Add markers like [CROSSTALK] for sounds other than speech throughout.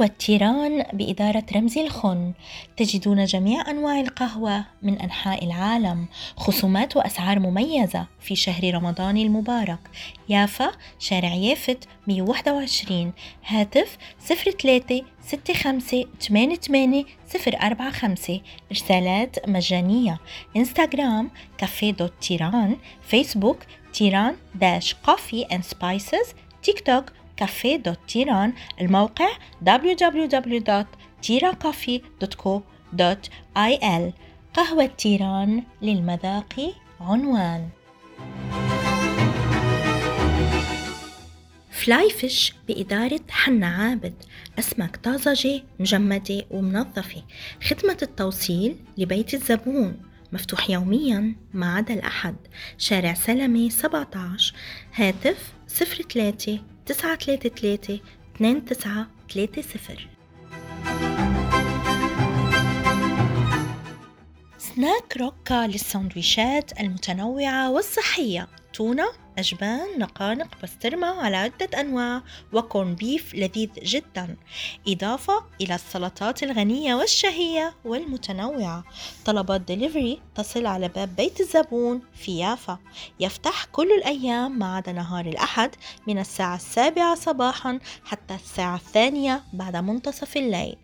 قهوة تيران بإدارة رمزي الخن. تجدون جميع أنواع القهوة من أنحاء العالم. خصومات وأسعار مميزة في شهر رمضان المبارك. يافا شارع يافت 121 هاتف 03 65 88 045 إرسالات مجانية. إنستغرام cafe dot تيران. فيسبوك تيران dash coffee and spices تيك توك تيران الموقع www.tiracoffee.co.il قهوة تيران للمذاق عنوان. فلاي فيش بإدارة حنا عابد. أسماك طازجة مجمدة ومنظفة. خدمة التوصيل لبيت الزبون. مفتوح يوميا ما عدا الأحد شارع سلمي 17 هاتف 03 933 2930 سناك روكا للسندويشات المتنوعة والصحية. تونة؟ أجبان نقانق بسترمة على عدة أنواع وكورن بيف لذيذ جدا. إضافة إلى السلطات الغنية والشهية والمتنوعة. طلبات دليفري تصل على باب بيت الزبون في يافا يفتح كل الأيام ما عدا نهار الأحد من الساعة السابعة صباحا حتى الساعة الثانية بعد منتصف الليل.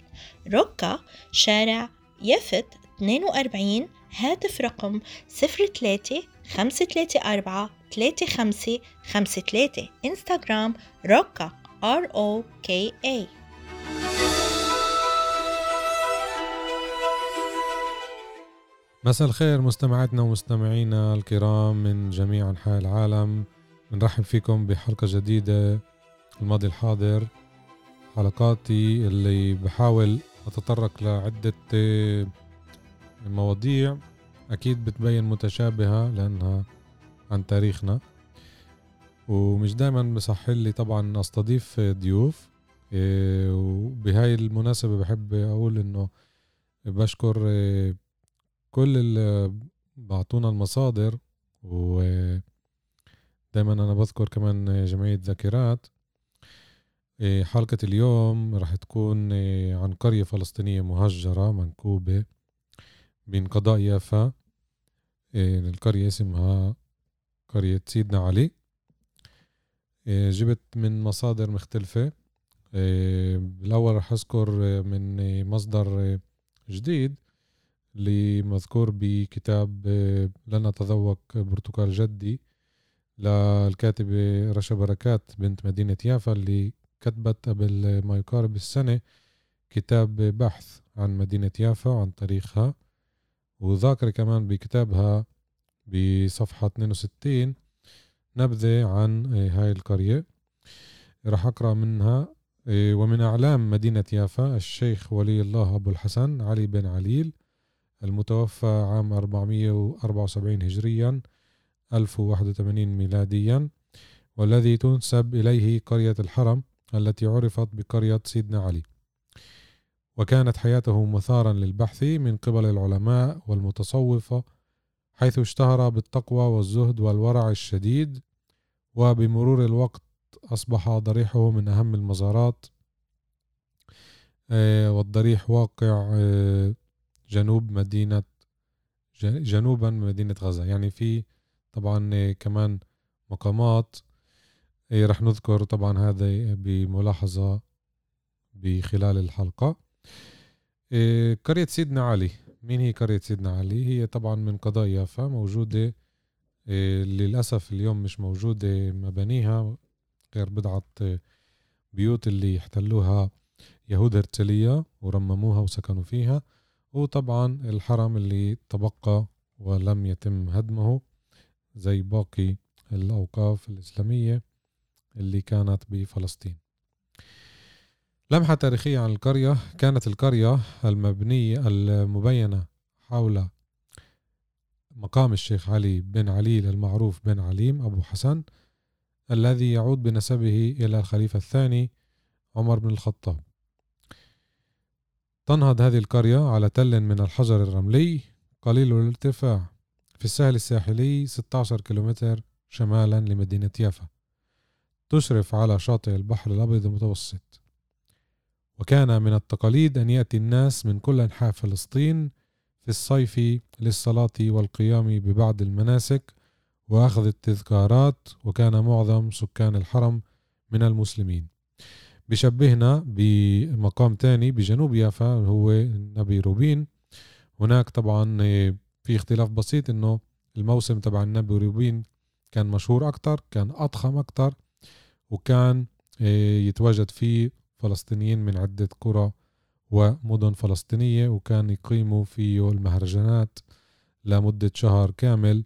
روكا شارع يفت 42 هاتف رقم 03 534 35 53 انستغرام روكا R O K A. مساء الخير مستمعاتنا ومستمعينا الكرام من جميع أنحاء العالم. بنرحب فيكم بحلقة جديدة الماضي الحاضر. حلقاتي اللي بحاول أتطرق لعدة مواضيع. أكيد بتبين متشابهة لأنها عن تاريخنا. ومش دايما بصحل لي طبعا أستضيف ضيوف. إيه، وبهاي المناسبة بحب أقول إنه بشكر إيه، كل اللي بعطونا المصادر. و دايما أنا بذكر كمان جمعية ذاكرات. إيه، حلقة اليوم رح تكون عن قرية فلسطينية مهجرة منكوبة. بين قضاء يافا القرية اسمها قرية سيدنا علي. آه، جبت من مصادر مختلفة. آه، بالأول رح أذكر من مصدر جديد اللي مذكور بكتاب لن أتذوق برتقال جدي للكاتبة رشا بركات بنت مدينة يافا اللي كتبت قبل ما يقارب السنة كتاب بحث عن مدينة يافا وعن تاريخها. وذاكرة كمان بكتابها بصفحة 62 نبذة عن آه، هاي القرية. راح أقرأ منها آه، ومن أعلام مدينة يافا الشيخ ولي الله أبو الحسن علي بن عليل المتوفى عام 474 هجريا 1081 ميلاديا والذي تنسب إليه قرية الحرم التي عرفت بقرية سيدنا علي. وكانت حياته مثارا للبحث من قبل العلماء والمتصوفة حيث اشتهر بالتقوى والزهد والورع الشديد وبمرور الوقت أصبح ضريحه من أهم المزارات آه، والضريح واقع آه، جنوب مدينة جنوبا من مدينة غزة. يعني في طبعا آه، كمان مقامات. رح نذكر طبعا هذا بملاحظة بخلال الحلقة. قرية سيدنا علي. مين هي قرية سيدنا علي؟ هي طبعا من قضاء يافا موجودة إيه، للأسف اليوم مش موجودة مبانيها غير بضعة بيوت اللي احتلوها يهود هرتلية ورمموها وسكنوا فيها وطبعا الحرم اللي تبقى ولم يتم هدمه زي باقي الأوقاف الإسلامية اللي كانت بفلسطين. لمحة تاريخية عن القرية كانت القرية المبنية المبينة حول مقام الشيخ علي بن علي المعروف بن عليم أبو حسن الذي يعود بنسبه إلى الخليفة الثاني عمر بن الخطاب. تنهض هذه القرية على تل من الحجر الرملي قليل الارتفاع في الساحل الساحلي 16 كيلومتر شمالا لمدينة يافا. تشرف على شاطئ البحر الأبيض المتوسط. وكان من التقاليد أن يأتي الناس من كل أنحاء فلسطين في الصيف للصلاة والقيام ببعض المناسك وأخذ التذكارات وكان معظم سكان الحرم من المسلمين. بشبهنا بمقام تاني بجنوب يافا هو النبي روبين. هناك طبعا في اختلاف بسيط إنه الموسم تبع النبي روبين كان مشهور أكتر كان أضخم أكتر وكان يتواجد فيه فلسطينيين من عدة قرى ومدن فلسطينية وكان يقيموا فيه المهرجانات لمدة شهر كامل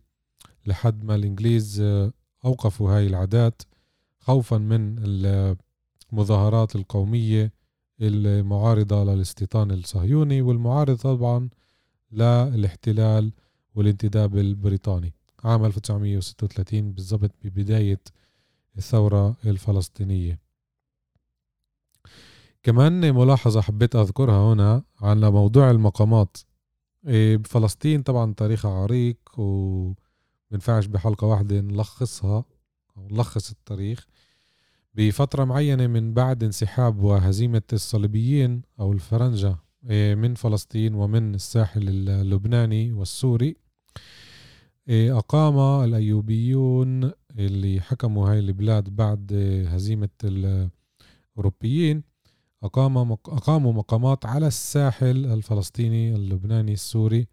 لحد ما الإنجليز أوقفوا هاي العادات خوفا من المظاهرات القومية المعارضة للاستيطان الصهيوني والمعارضة طبعا للاحتلال والانتداب البريطاني. عام 1936 بالضبط ببداية الثورة الفلسطينية. كمان ملاحظة حبيت أذكرها هنا عن موضوع المقامات. إيه، بفلسطين طبعا تاريخها عريق ومنفعش بحلقة واحدة نلخصها أو نلخص التاريخ. بفترة معينة من بعد انسحاب وهزيمة الصليبيين أو الفرنجة إيه، من فلسطين ومن الساحل اللبناني والسوري. إيه، أقام الأيوبيون اللي حكموا هاي البلاد بعد هزيمة الأوروبيين. أقام أقاموا مقامات على الساحل الفلسطيني اللبناني السوري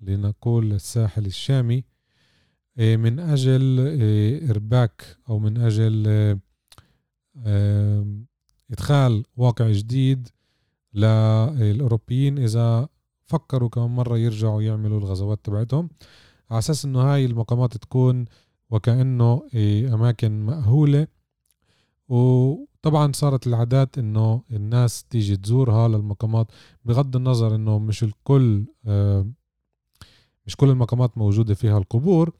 لنقول الساحل الشامي. إيه، من أجل إيه، إرباك أو من أجل إيه، إدخال واقع جديد للأوروبيين. إذا فكروا كمان مرة يرجعوا يعملوا الغزوات تبعتهم على أساس إنه هاي المقامات تكون وكأنه أماكن مأهولة. وطبعا صارت العادات إنه الناس تيجي تزورها للمقامات بغض النظر إنه مش الكل آه، مش كل المقامات موجودة فيها القبور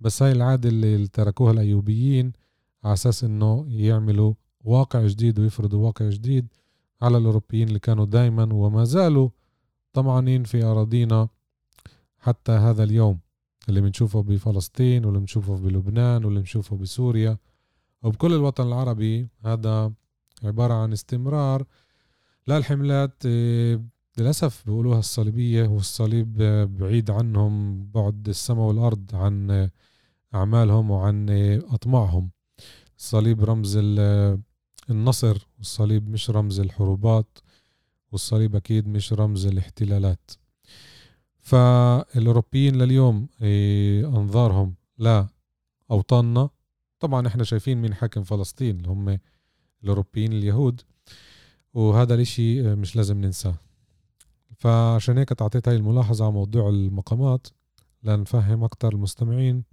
بس هاي العادة اللي تركوها الأيوبيين على أساس إنه يعملوا واقع جديد ويفرضوا واقع جديد على الأوروبيين اللي كانوا دايما وما زالوا طمعانين في أراضينا حتى هذا اليوم اللي بنشوفه بفلسطين واللي بنشوفه بلبنان واللي بنشوفه بسوريا. وبكل الوطن العربي هذا عبارة عن استمرار للحملات آه، للأسف بيقولوها الصليبية والصليب بعيد عنهم بعد السماء والأرض عن أعمالهم وعن أطماعهم. الصليب رمز النصر والصليب مش رمز الحروبات والصليب أكيد مش رمز الاحتلالات. فالأوروبيين لليوم آه، أنظارهم لا أوطاننا طبعا إحنا شايفين مين حاكم فلسطين اللي هم الأوروبيين اليهود. وهذا الإشي مش لازم ننساه. فعشان هيك تعطيت هاي الملاحظة على موضوع المقامات لنفهم أكتر المستمعين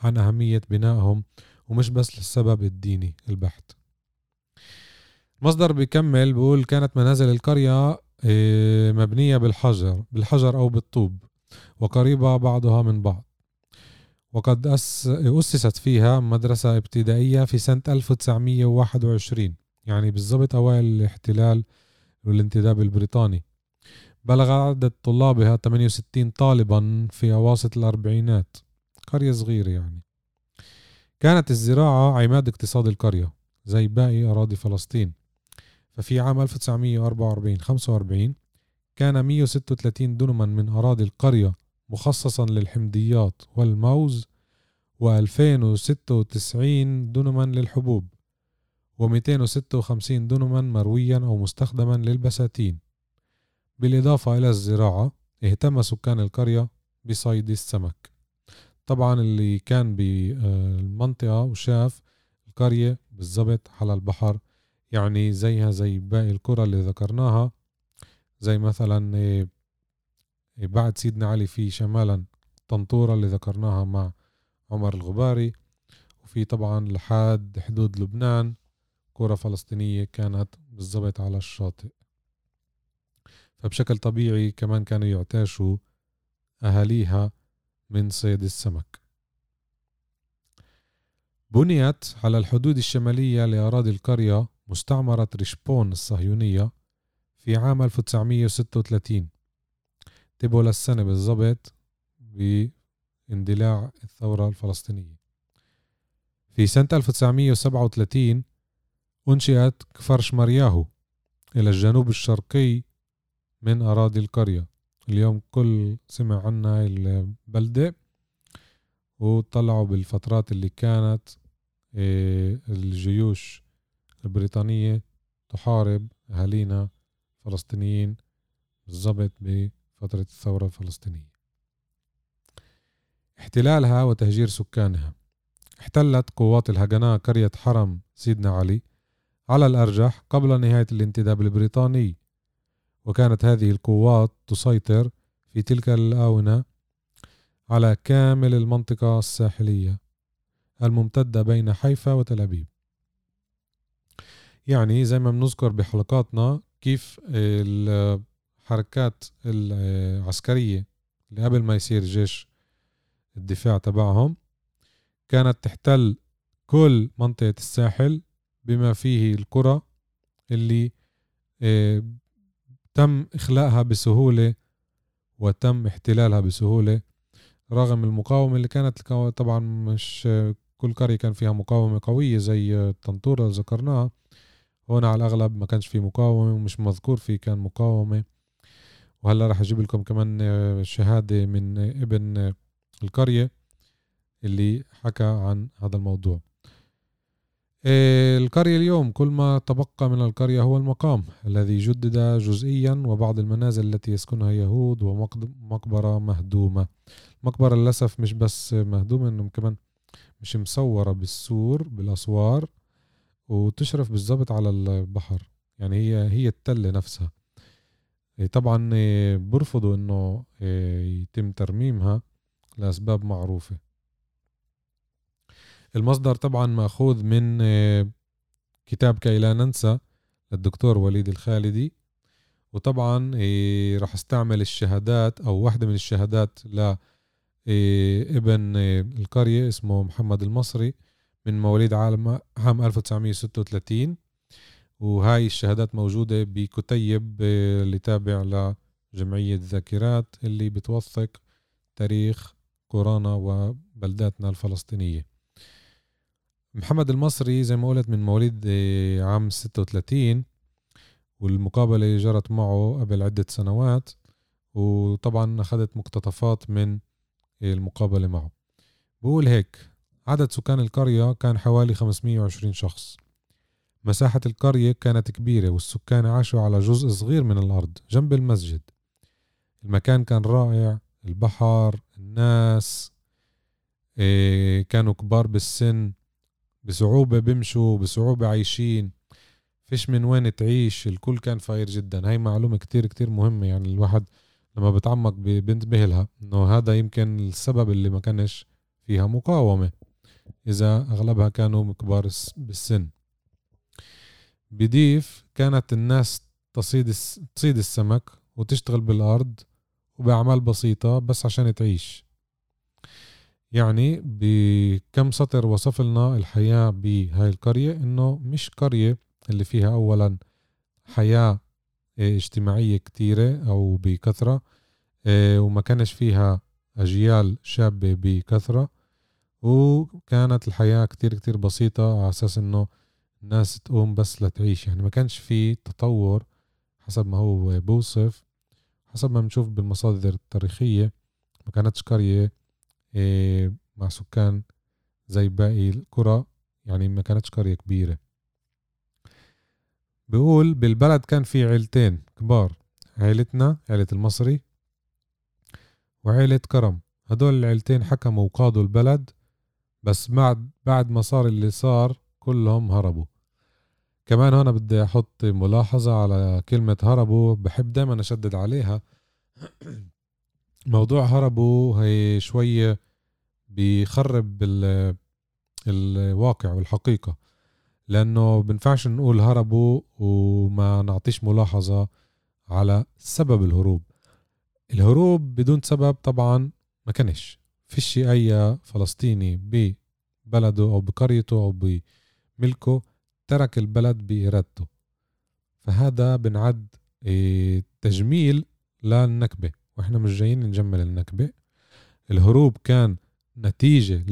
عن أهمية بنائهم ومش بس للسبب الديني البحت. مصدر بيكمل بيقول كانت منازل القرية آه، مبنية بالحجر بالحجر أو بالطوب وقريبة بعضها من بعض. وقد أسست فيها مدرسة ابتدائية في سنة 1921 يعني بالضبط أوائل الاحتلال والانتداب البريطاني. بلغ عدد طلابها 68 طالبا في أواسط الأربعينات قرية صغيرة يعني. كانت الزراعة عماد اقتصاد القرية زي باقي أراضي فلسطين. ففي عام 1944 45 كان 136 دنما من أراضي القرية مخصصا للحمضيات والموز و2096 دنما للحبوب و256 دنما مرويا أو مستخدما للبساتين. بالإضافة إلى الزراعة اهتم سكان القرية بصيد السمك. طبعا اللي كان بالمنطقة وشاف القرية بالضبط على البحر يعني زيها زي باقي القرى اللي ذكرناها زي مثلا بعد سيدنا علي في شمالا طنطورة اللي ذكرناها مع عمر الغباري. وفي طبعا لحد حدود لبنان قرى فلسطينية كانت بالضبط على الشاطئ. فبشكل طبيعي كمان كانوا يعتاشوا أهاليها من صيد السمك. بنيت على الحدود الشمالية لأراضي القرية مستعمرة ريشبون الصهيونية في عام 1936 انتبهوا للسنة بالضبط باندلاع الثورة الفلسطينية. في سنة 1937 أنشئت كفر شمرياهو إلى الجنوب الشرقي من أراضي القرية. اليوم كل سمع عنها البلدة وطلعوا بالفترات اللي كانت آه، الجيوش البريطانية تحارب أهالينا فلسطينيين بالضبط بفترة الثورة الفلسطينية. احتلالها وتهجير سكانها. احتلت قوات الهجناء قرية حرم سيدنا علي على الأرجح قبل نهاية الانتداب البريطاني. وكانت هذه القوات تسيطر في تلك الآونة على كامل المنطقة الساحلية الممتدة بين حيفا وتل أبيب. يعني زي ما بنذكر بحلقاتنا كيف الحركات العسكرية اللي قبل ما يصير جيش الدفاع تبعهم كانت تحتل كل منطقة الساحل بما فيه القرى اللي آه، تم إخلاءها بسهولة وتم احتلالها بسهولة رغم المقاومة اللي كانت طبعا مش كل قرية كان فيها مقاومة قوية زي الطنطورة اللي ذكرناها هون على الأغلب ما كانش في مقاومة ومش مذكور في كان مقاومة. وهلا راح أجيب لكم كمان آه، شهادة من ابن القرية اللي حكى عن هذا الموضوع. آه، القرية اليوم كل ما تبقى من القرية هو المقام الذي جدد جزئيا وبعض المنازل التي يسكنها يهود ومقبرة مهدومة. المقبرة للأسف مش بس مهدومة إنه كمان مش مصورة بالسور بالأسوار وتشرف بالضبط على البحر. يعني هي هي التلة نفسها. آه، طبعا آه، برفضوا إنه يتم ترميمها لأسباب معروفة. المصدر طبعا مأخوذ من كتاب كي لا ننسى للدكتور وليد الخالدي. وطبعا راح استعمل الشهادات أو واحدة من الشهادات ل آه، ابن القرية اسمه محمد المصري من مواليد عام 1936 وهاي الشهادات موجودة بكتيب اللي تابع لجمعية ذاكرات اللي بتوثق تاريخ كورونا وبلداتنا الفلسطينية. محمد المصري زي ما قلت من مواليد آه، عام 36 والمقابلة جرت معه قبل عدة سنوات وطبعا أخذت مقتطفات من المقابلة معه. بقول هيك عدد سكان القرية كان حوالي 520 شخص. مساحة القرية كانت كبيرة والسكان عاشوا على جزء صغير من الأرض جنب المسجد. المكان كان رائع البحر الناس إيه كانوا كبار بالسن بصعوبة بمشوا بصعوبة عايشين. فيش من وين تعيش الكل كان فاير جدا. هاي معلومة كتير كتير مهمة يعني الواحد لما بتعمق بينتبه لها إنه هذا يمكن السبب اللي ما كانش فيها مقاومة. إذا أغلبها كانوا كبار بالسن. بضيف كانت الناس تصيد تصيد السمك وتشتغل بالأرض وبأعمال بسيطة بس عشان تعيش. يعني بكم سطر وصف لنا الحياة بهاي القرية إنه مش قرية اللي فيها أولا حياة آه، اجتماعية كتيرة أو بكثرة آه، وما كانش فيها أجيال شابة بكثرة وكانت الحياة كتير كتير بسيطة على أساس إنه الناس تقوم بس لتعيش. يعني ما كانش في تطور حسب ما هو بوصف حسب ما بنشوف بالمصادر التاريخية. ما كانتش قرية إيه، مع سكان زي باقي القرى. يعني ما كانتش قرية كبيرة. بيقول بالبلد كان في عيلتين كبار عيلتنا عيلة المصري وعيلة كرم. هدول العيلتين حكموا وقادوا البلد بس بعد بعد ما صار اللي صار كلهم هربوا. كمان هنا بدي أحط ملاحظة على كلمة هربوا بحب دايما أشدد عليها. [CLEARS THROAT] موضوع هربوا هي شوية بيخرب الواقع والحقيقة لأنه بنفعش نقول هربوا وما نعطيش ملاحظة على سبب الهروب. الهروب بدون سبب طبعا ما كانش. فيش أي فلسطيني ببلده أو بقريته أو بملكه ترك البلد بإرادته. فهذا بنعد إيه، تجميل للنكبة. وإحنا مش جايين نجمل النكبة. الهروب كان نتيجة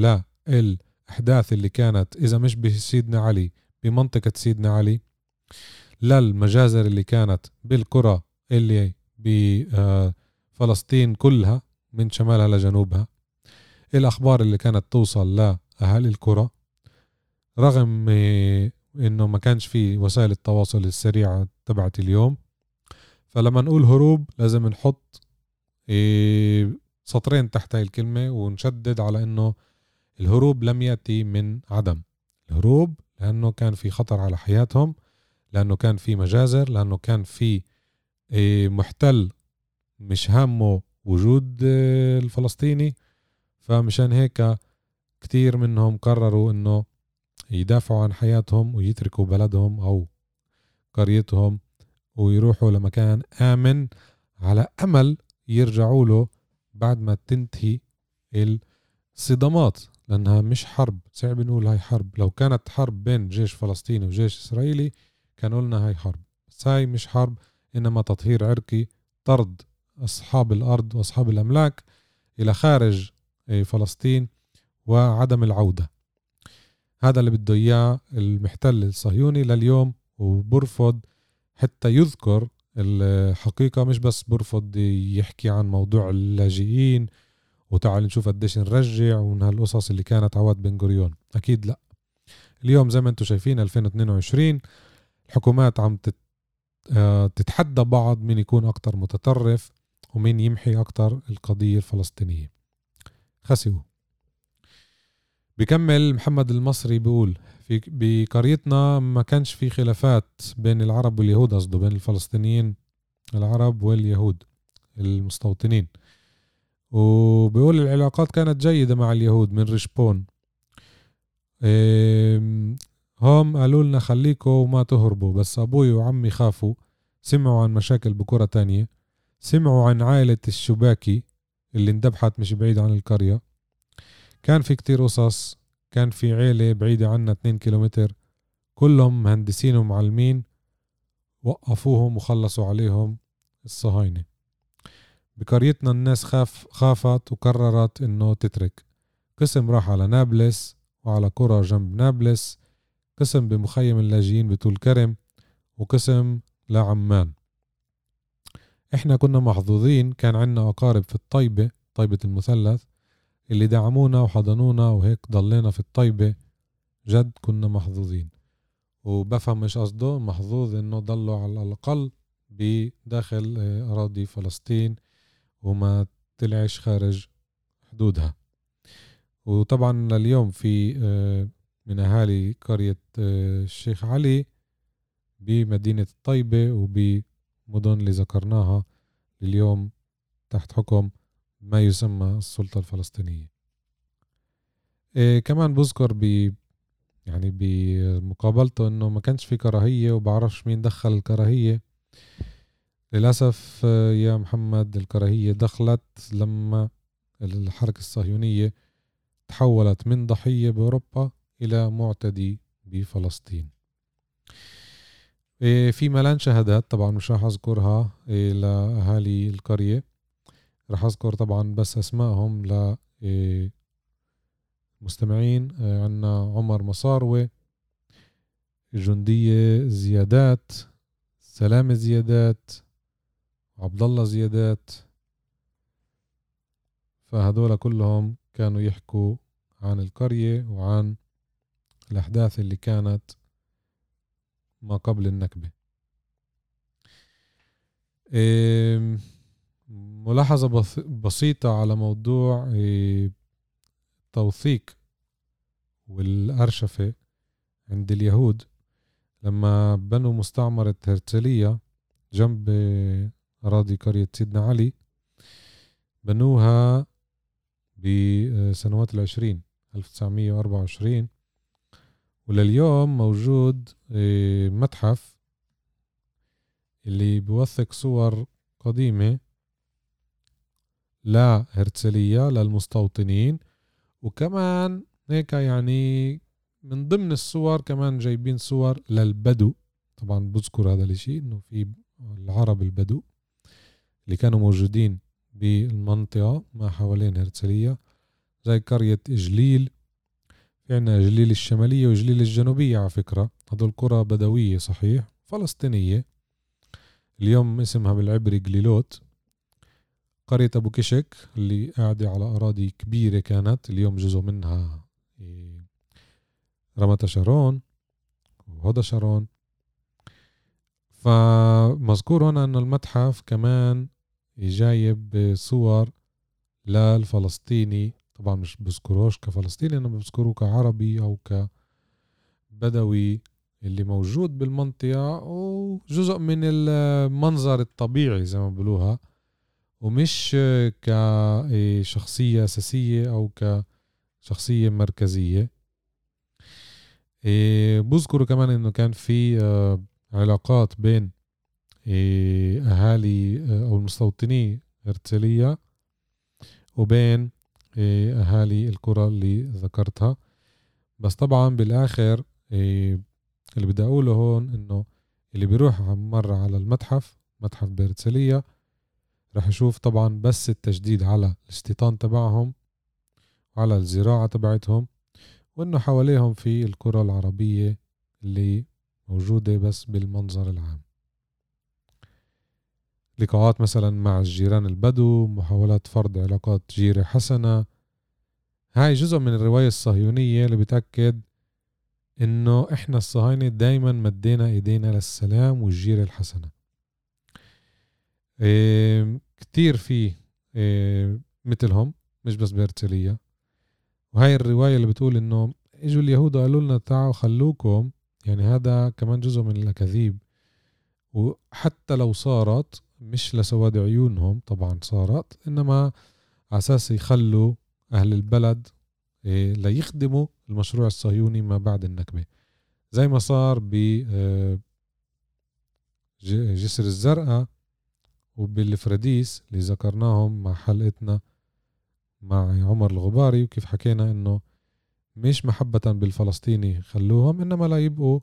للأحداث اللي كانت إذا مش بسيدنا علي بمنطقة سيدنا علي للمجازر اللي كانت بالقرى اللي بفلسطين كلها من شمالها لجنوبها. الأخبار اللي كانت توصل لأهالي القرى. رغم إنه ما كانش في وسائل التواصل السريعة تبعت اليوم. فلما نقول هروب لازم نحط سطرين تحت هاي الكلمة ونشدد على إنه الهروب لم يأتي من عدم. الهروب لأنه كان في خطر على حياتهم لأنه كان في مجازر لأنه كان في محتل مش هامه وجود الفلسطيني. فمشان هيك كتير منهم قرروا إنه يدافعوا عن حياتهم ويتركوا بلدهم أو قريتهم ويروحوا لمكان آمن على أمل يرجعوا له بعد ما تنتهي الصدامات لأنها مش حرب. صعب نقول هاي حرب. لو كانت حرب بين جيش فلسطيني وجيش إسرائيلي كانوا لنا هاي حرب. بس هاي مش حرب إنما تطهير عرقي طرد أصحاب الأرض وأصحاب الأملاك إلى خارج إيه، فلسطين وعدم العودة. هذا اللي بده إياه المحتل الصهيوني لليوم وبرفض حتى يذكر الحقيقة مش بس برفض يحكي عن موضوع اللاجئين وتعال نشوف قديش نرجع ومن هالقصص اللي كانت عواد بن غوريون. أكيد لا. اليوم زي ما أنتم شايفين 2022 الحكومات عم آه، تتحدى بعض مين يكون أكتر متطرف ومين يمحي أكتر القضية الفلسطينية. خسئوا بكمل محمد المصري بيقول في بقريتنا ما كانش في خلافات بين العرب واليهود قصده بين الفلسطينيين العرب واليهود المستوطنين. وبيقول العلاقات كانت جيدة مع اليهود من رشبون هم قالوا لنا خليكوا وما تهربوا بس أبوي وعمي خافوا سمعوا عن مشاكل بكرة تانية سمعوا عن عائلة الشباكي اللي اندبحت مش بعيد عن القرية. كان في كتير قصص كان في عيلة بعيدة عنا 2 كيلومتر كلهم مهندسين ومعلمين وقفوهم وخلصوا عليهم الصهاينة. بقريتنا الناس خاف خافت وقررت إنه تترك. قسم راح على نابلس وعلى قرى جنب نابلس قسم بمخيم اللاجئين بطول كرم وقسم لعمان. إحنا كنا محظوظين كان عنا أقارب في الطيبة طيبة المثلث اللي دعمونا وحضنونا وهيك ضلينا في الطيبة جد كنا محظوظين. وبفهم مش قصده؟ محظوظ إنه ضلوا على الأقل بداخل آه، أراضي فلسطين وما طلعش خارج حدودها. وطبعا لليوم في آه، من أهالي قرية آه، الشيخ علي بمدينة الطيبة وبمدن اللي ذكرناها اليوم تحت حكم ما يسمى السلطة الفلسطينية. إيه كمان بذكر ب يعني بمقابلته إنه ما كانش في كراهية وبعرفش مين دخل الكراهية. للأسف يا محمد الكراهية دخلت لما الحركة الصهيونية تحولت من ضحية بأوروبا إلى معتدي بفلسطين. إيه في ملان شهادات طبعا مش راح أذكرها إيه لأهالي القرية. رح أذكر طبعا بس أسمائهم ل إيه، مستمعين إيه، عنا عمر مصاروي جندية زيادات سلامة زيادات عبد الله زيادات. فهدول كلهم كانوا يحكوا عن القرية وعن الأحداث اللي كانت ما قبل النكبة. إيه ملاحظة بسيطة على موضوع التوثيق آه، والأرشفة عند اليهود. لما بنوا مستعمرة هرتلية جنب أراضي قرية سيدنا علي بنوها بسنوات العشرين 1924 ولليوم موجود آه، متحف اللي بيوثق صور قديمة لهرتسلية للمستوطنين وكمان هيك يعني من ضمن الصور كمان جايبين صور للبدو. طبعا بذكر هذا الإشي إنه في العرب البدو اللي كانوا موجودين بالمنطقة ما حوالين هرتسلية زي قرية إجليل. في عنا إجليل الشمالية وإجليل الجنوبية على فكرة. هدول قرى بدوية صحيح فلسطينية. اليوم اسمها بالعبري جليلوت. قرية أبو كشك اللي قاعدة على أراضي كبيرة كانت اليوم جزء منها إيه، رمت شارون وهدى شارون. فمذكور هنا أن المتحف كمان جايب صور للفلسطيني. طبعا مش بذكروش كفلسطيني انما بذكروه كعربي أو كبدوي اللي موجود بالمنطقة وجزء من المنظر الطبيعي زي ما بقولوها ومش كشخصية أساسية أو كشخصية مركزية. إيه، بذكروا كمان إنه كان في آه، علاقات بين إيه، أهالي آه، أو المستوطنين هرتسلية وبين إيه، أهالي القرى اللي ذكرتها. بس طبعا بالآخر اللي بدي أقوله هون إنه اللي بيروح مرة على المتحف متحف بيرتسلية رح يشوف طبعا بس التجديد على الاستيطان تبعهم وعلى الزراعة تبعتهم وإنه حواليهم في القرى العربية اللي موجودة بس بالمنظر العام. لقاءات مثلا مع الجيران البدو محاولات فرض علاقات جيرة حسنة. هاي جزء من الرواية الصهيونية اللي بتأكد إنه إحنا الصهاينة دايما مدينا إيدينا للسلام والجيرة الحسنة. إيه كتير في إيه مثلهم مش بس بهرتلية وهاي الرواية اللي بتقول إنه إجوا اليهود قالوا لنا تعالوا خلوكم يعني هذا كمان جزء من الأكاذيب. وحتى لو صارت مش لسواد عيونهم طبعا صارت إنما على أساس يخلوا أهل البلد إيه ليخدموا المشروع الصهيوني ما بعد النكبة. زي ما صار ب آه، جسر الزرقاء وبالفراديس اللي ذكرناهم مع حلقتنا مع عمر الغباري وكيف حكينا إنه مش محبة بالفلسطيني خلوهم إنما لا يبقوا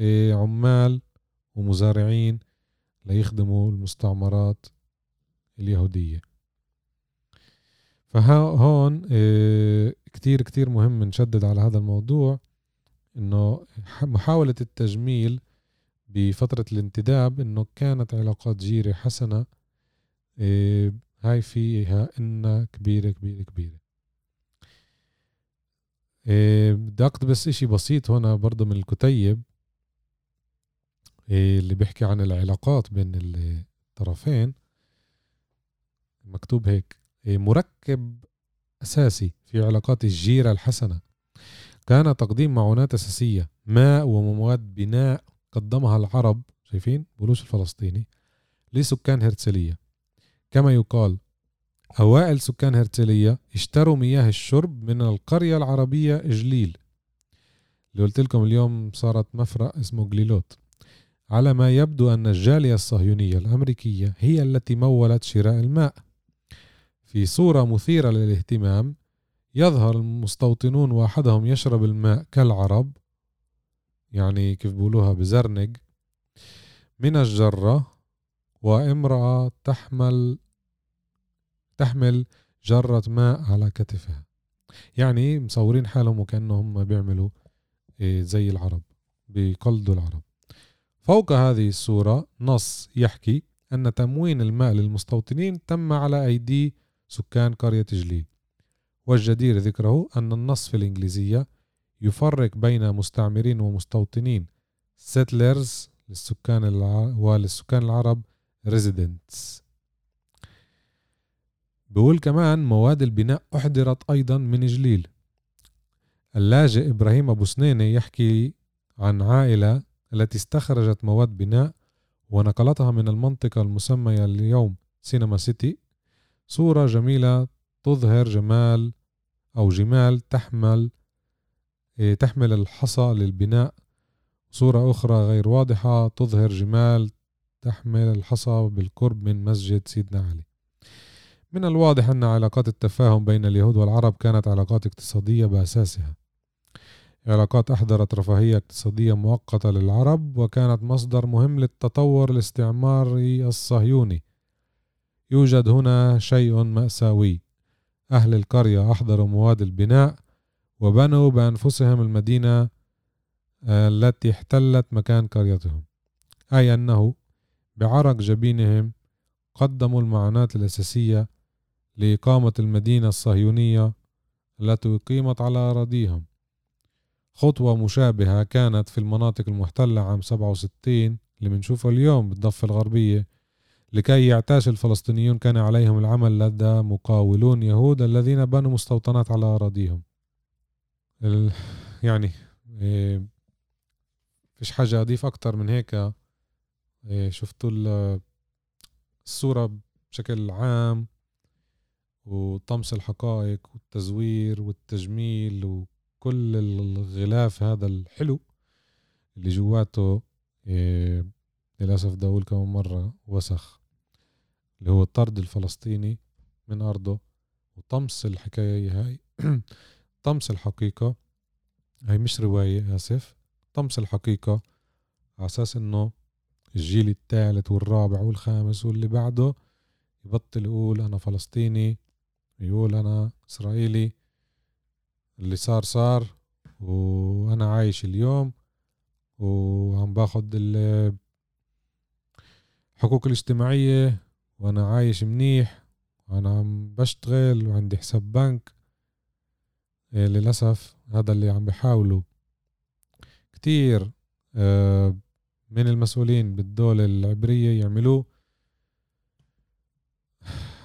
إيه، عمال ومزارعين ليخدموا المستعمرات اليهودية. فهون إيه، كتير كتير مهم نشدد على هذا الموضوع إنه محاولة التجميل بفترة الانتداب إنه كانت علاقات جيرة حسنة إيه هاي فيها إن كبيرة كبيرة كبيرة. إيه بدي أقتبس إشي بسيط هنا برضه من الكتيب إيه اللي بيحكي عن العلاقات بين الطرفين. مكتوب هيك مركب أساسي في علاقات الجيرة الحسنة. كان تقديم معونات أساسية ماء ومواد بناء قدمها العرب شايفين؟ بولوش الفلسطيني لسكان هرتسلية كما يقال أوائل سكان هرتسلية اشتروا مياه الشرب من القرية العربية إجليل. اللي قلت لكم اليوم صارت مفرق اسمه جليلوت. على ما يبدو أن الجالية الصهيونية الأمريكية هي التي مولت شراء الماء. في صورة مثيرة للاهتمام يظهر المستوطنون وأحدهم يشرب الماء كالعرب يعني كيف بقولوها بزرنق من الجرة وامرأة تحمل تحمل جرة ماء على كتفها. يعني مصورين حالهم وكأنهم بيعملوا إيه، زي العرب بيقلدوا العرب. فوق هذه الصورة نص يحكي أن تموين الماء للمستوطنين تم على أيدي سكان قرية جليل والجدير ذكره أن النص في الإنجليزية يفرق بين مستعمرين ومستوطنين. Settlers للسكان الع... وللسكان العرب residents. بقول كمان مواد البناء أحضرت أيضا من جليل. اللاجئ إبراهيم أبو سنينة يحكي عن عائلة التي استخرجت مواد بناء ونقلتها من المنطقة المسمية اليوم سينما سيتي صورة جميلة تظهر جمال أو جمال تحمل تحمل الحصى للبناء. صورة أخرى غير واضحة تظهر جمال تحمل الحصى بالقرب من مسجد سيدنا علي. من الواضح أن علاقات التفاهم بين اليهود والعرب كانت علاقات اقتصادية بأساسها. علاقات أحضرت رفاهية اقتصادية مؤقتة للعرب وكانت مصدر مهم للتطور الاستعماري الصهيوني. يوجد هنا شيء مأساوي. أهل القرية أحضروا مواد البناء وبنوا بأنفسهم المدينة آه، التي احتلت مكان قريتهم. أي أنه بعرق جبينهم قدموا المعونات الأساسية لإقامة المدينة الصهيونية التي أقيمت على أراضيهم. خطوة مشابهة كانت في المناطق المحتلة عام 67 اللي بنشوفها اليوم بالضفة الغربية لكي يعتاش الفلسطينيون كان عليهم العمل لدى مقاولون يهود الذين بنوا مستوطنات على أراضيهم. يعني إيه، فيش حاجة أضيف أكتر من هيك؟ إيه، شفتوا الصورة بشكل عام وطمس الحقائق والتزوير والتجميل وكل الغلاف هذا الحلو اللي جواته إيه للأسف بدي أقول كمان مرة وسخ اللي هو الطرد الفلسطيني من أرضه وطمس الحكاية هاي. [CLEARS THROAT] طمس الحقيقة هاي مش رواية آسف. طمس الحقيقة على أساس إنه الجيل الثالث والرابع والخامس واللي بعده يبطل يقول أنا فلسطيني يقول أنا إسرائيلي اللي صار صار وأنا عايش اليوم وعم باخد الحقوق الاجتماعية وأنا عايش منيح وأنا عم بشتغل وعندي حساب بنك. للأسف هذا اللي عم بيحاولوا كتير آه، من المسؤولين بالدولة العبرية يعملوه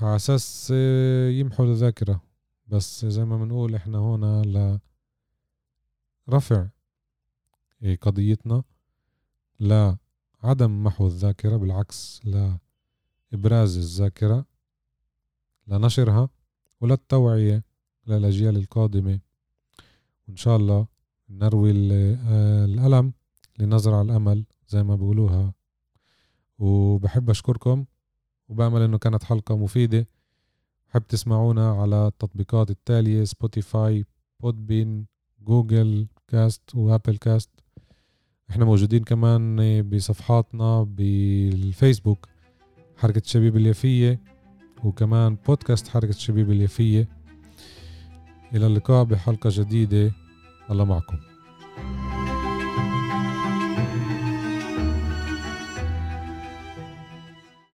على أساس آه، يمحوا الذاكرة. بس زي ما بنقول إحنا هنا لرفع آه، قضيتنا لا عدم محو الذاكرة بالعكس لإبراز الذاكرة لنشرها وللتوعية. للأجيال القادمة. وإن شاء الله نروي آه، الألم لنزرع الأمل زي ما بقولوها وبحب أشكركم وبأمل إنه كانت حلقة مفيدة. حب تسمعونا على التطبيقات التالية Spotify Podbean Google Cast و Apple Cast إحنا موجودين كمان بصفحاتنا بالفيسبوك حركة الشبيب اليافية وكمان بودكاست حركة الشبيب اليافية. إلى اللقاء بحلقة جديدة. الله معكم.